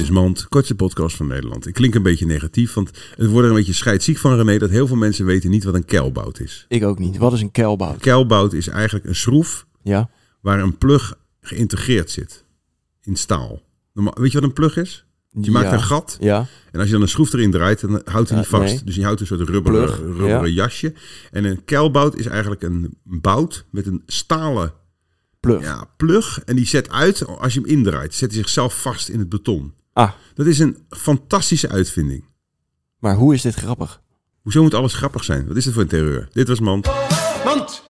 Mand, kortste podcast van Nederland. Ik klink een beetje negatief, want het wordt er een beetje scheidsziek van René dat heel veel mensen weten niet wat een keilbout is. Ik ook niet. Wat is een keilbout? Keilbout is eigenlijk een schroef Ja? waar een plug geïntegreerd zit in staal. Normaal- Weet je wat een plug is? Je maakt Ja. een gat Ja? en als je dan een schroef erin draait, dan houdt hij Ja, niet vast. nee. Dus je houdt een soort rubberen, Plug, rubberen ja. jasje. En een keilbout is eigenlijk een bout met een stalen Plug. ja, plug. En die zet uit, als je hem indraait, zet hij zichzelf vast in het beton. Ah, Dat is een fantastische uitvinding. maar hoe is dit grappig? Hoezo moet alles grappig zijn? Wat is het voor een terreur? Dit was Mand. Mand!